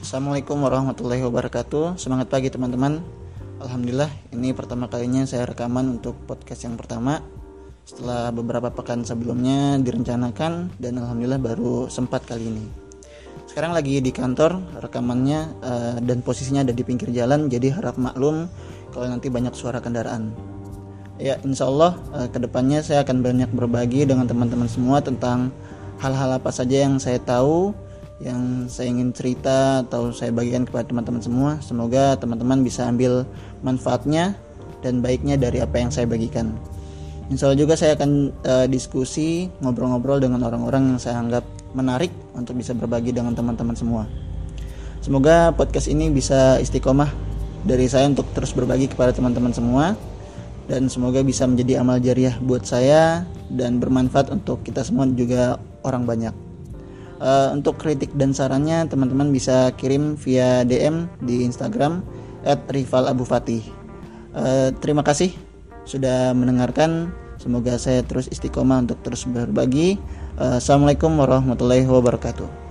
Assalamualaikum warahmatullahi wabarakatuh. Semangat pagi teman-teman. Alhamdulillah ini pertama kalinya saya rekaman untuk podcast yang pertama. Setelah beberapa pekan sebelumnya direncanakan Dan Alhamdulillah baru sempat kali ini. Sekarang lagi di kantor rekamannya uh, Dan posisinya ada di pinggir jalan Jadi harap maklum kalau nanti banyak suara kendaraan. Ya insya Allah uh, ke depannya saya akan banyak berbagi dengan teman-teman semua Tentang hal-hal apa saja yang saya tahu yang saya ingin cerita atau saya bagikan kepada teman-teman semua. Semoga teman-teman bisa ambil manfaatnya dan baiknya dari apa yang saya bagikan. Insya Allah juga saya akan uh, diskusi, ngobrol-ngobrol dengan orang-orang yang saya anggap menarik untuk bisa berbagi dengan teman-teman semua. Semoga podcast ini bisa istiqomah dari saya untuk terus berbagi kepada teman-teman semua dan semoga bisa menjadi amal jariah buat saya dan bermanfaat untuk kita semua juga orang banyak. Uh, untuk kritik dan sarannya teman-teman bisa kirim via DM di Instagram @rivalabufati. Uh, terima kasih sudah mendengarkan. Semoga saya terus istiqomah untuk terus berbagi. Uh, Assalamualaikum warahmatullahi wabarakatuh.